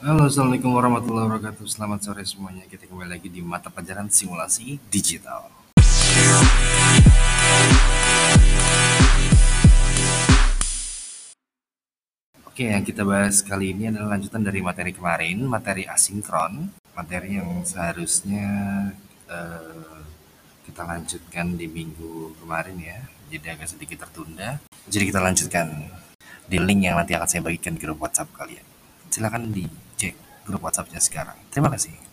Halo, Assalamualaikum warahmatullahi wabarakatuh. Selamat sore semuanya. Kita kembali lagi di mata pelajaran simulasi digital. Oke, yang kita bahas kali ini adalah lanjutan dari materi kemarin, materi asinkron, materi yang seharusnya uh, kita lanjutkan di minggu kemarin ya, jadi agak sedikit tertunda. Jadi kita lanjutkan di link yang nanti akan saya bagikan di grup WhatsApp kalian. Silakan dicek grup WhatsAppnya sekarang. Terima kasih.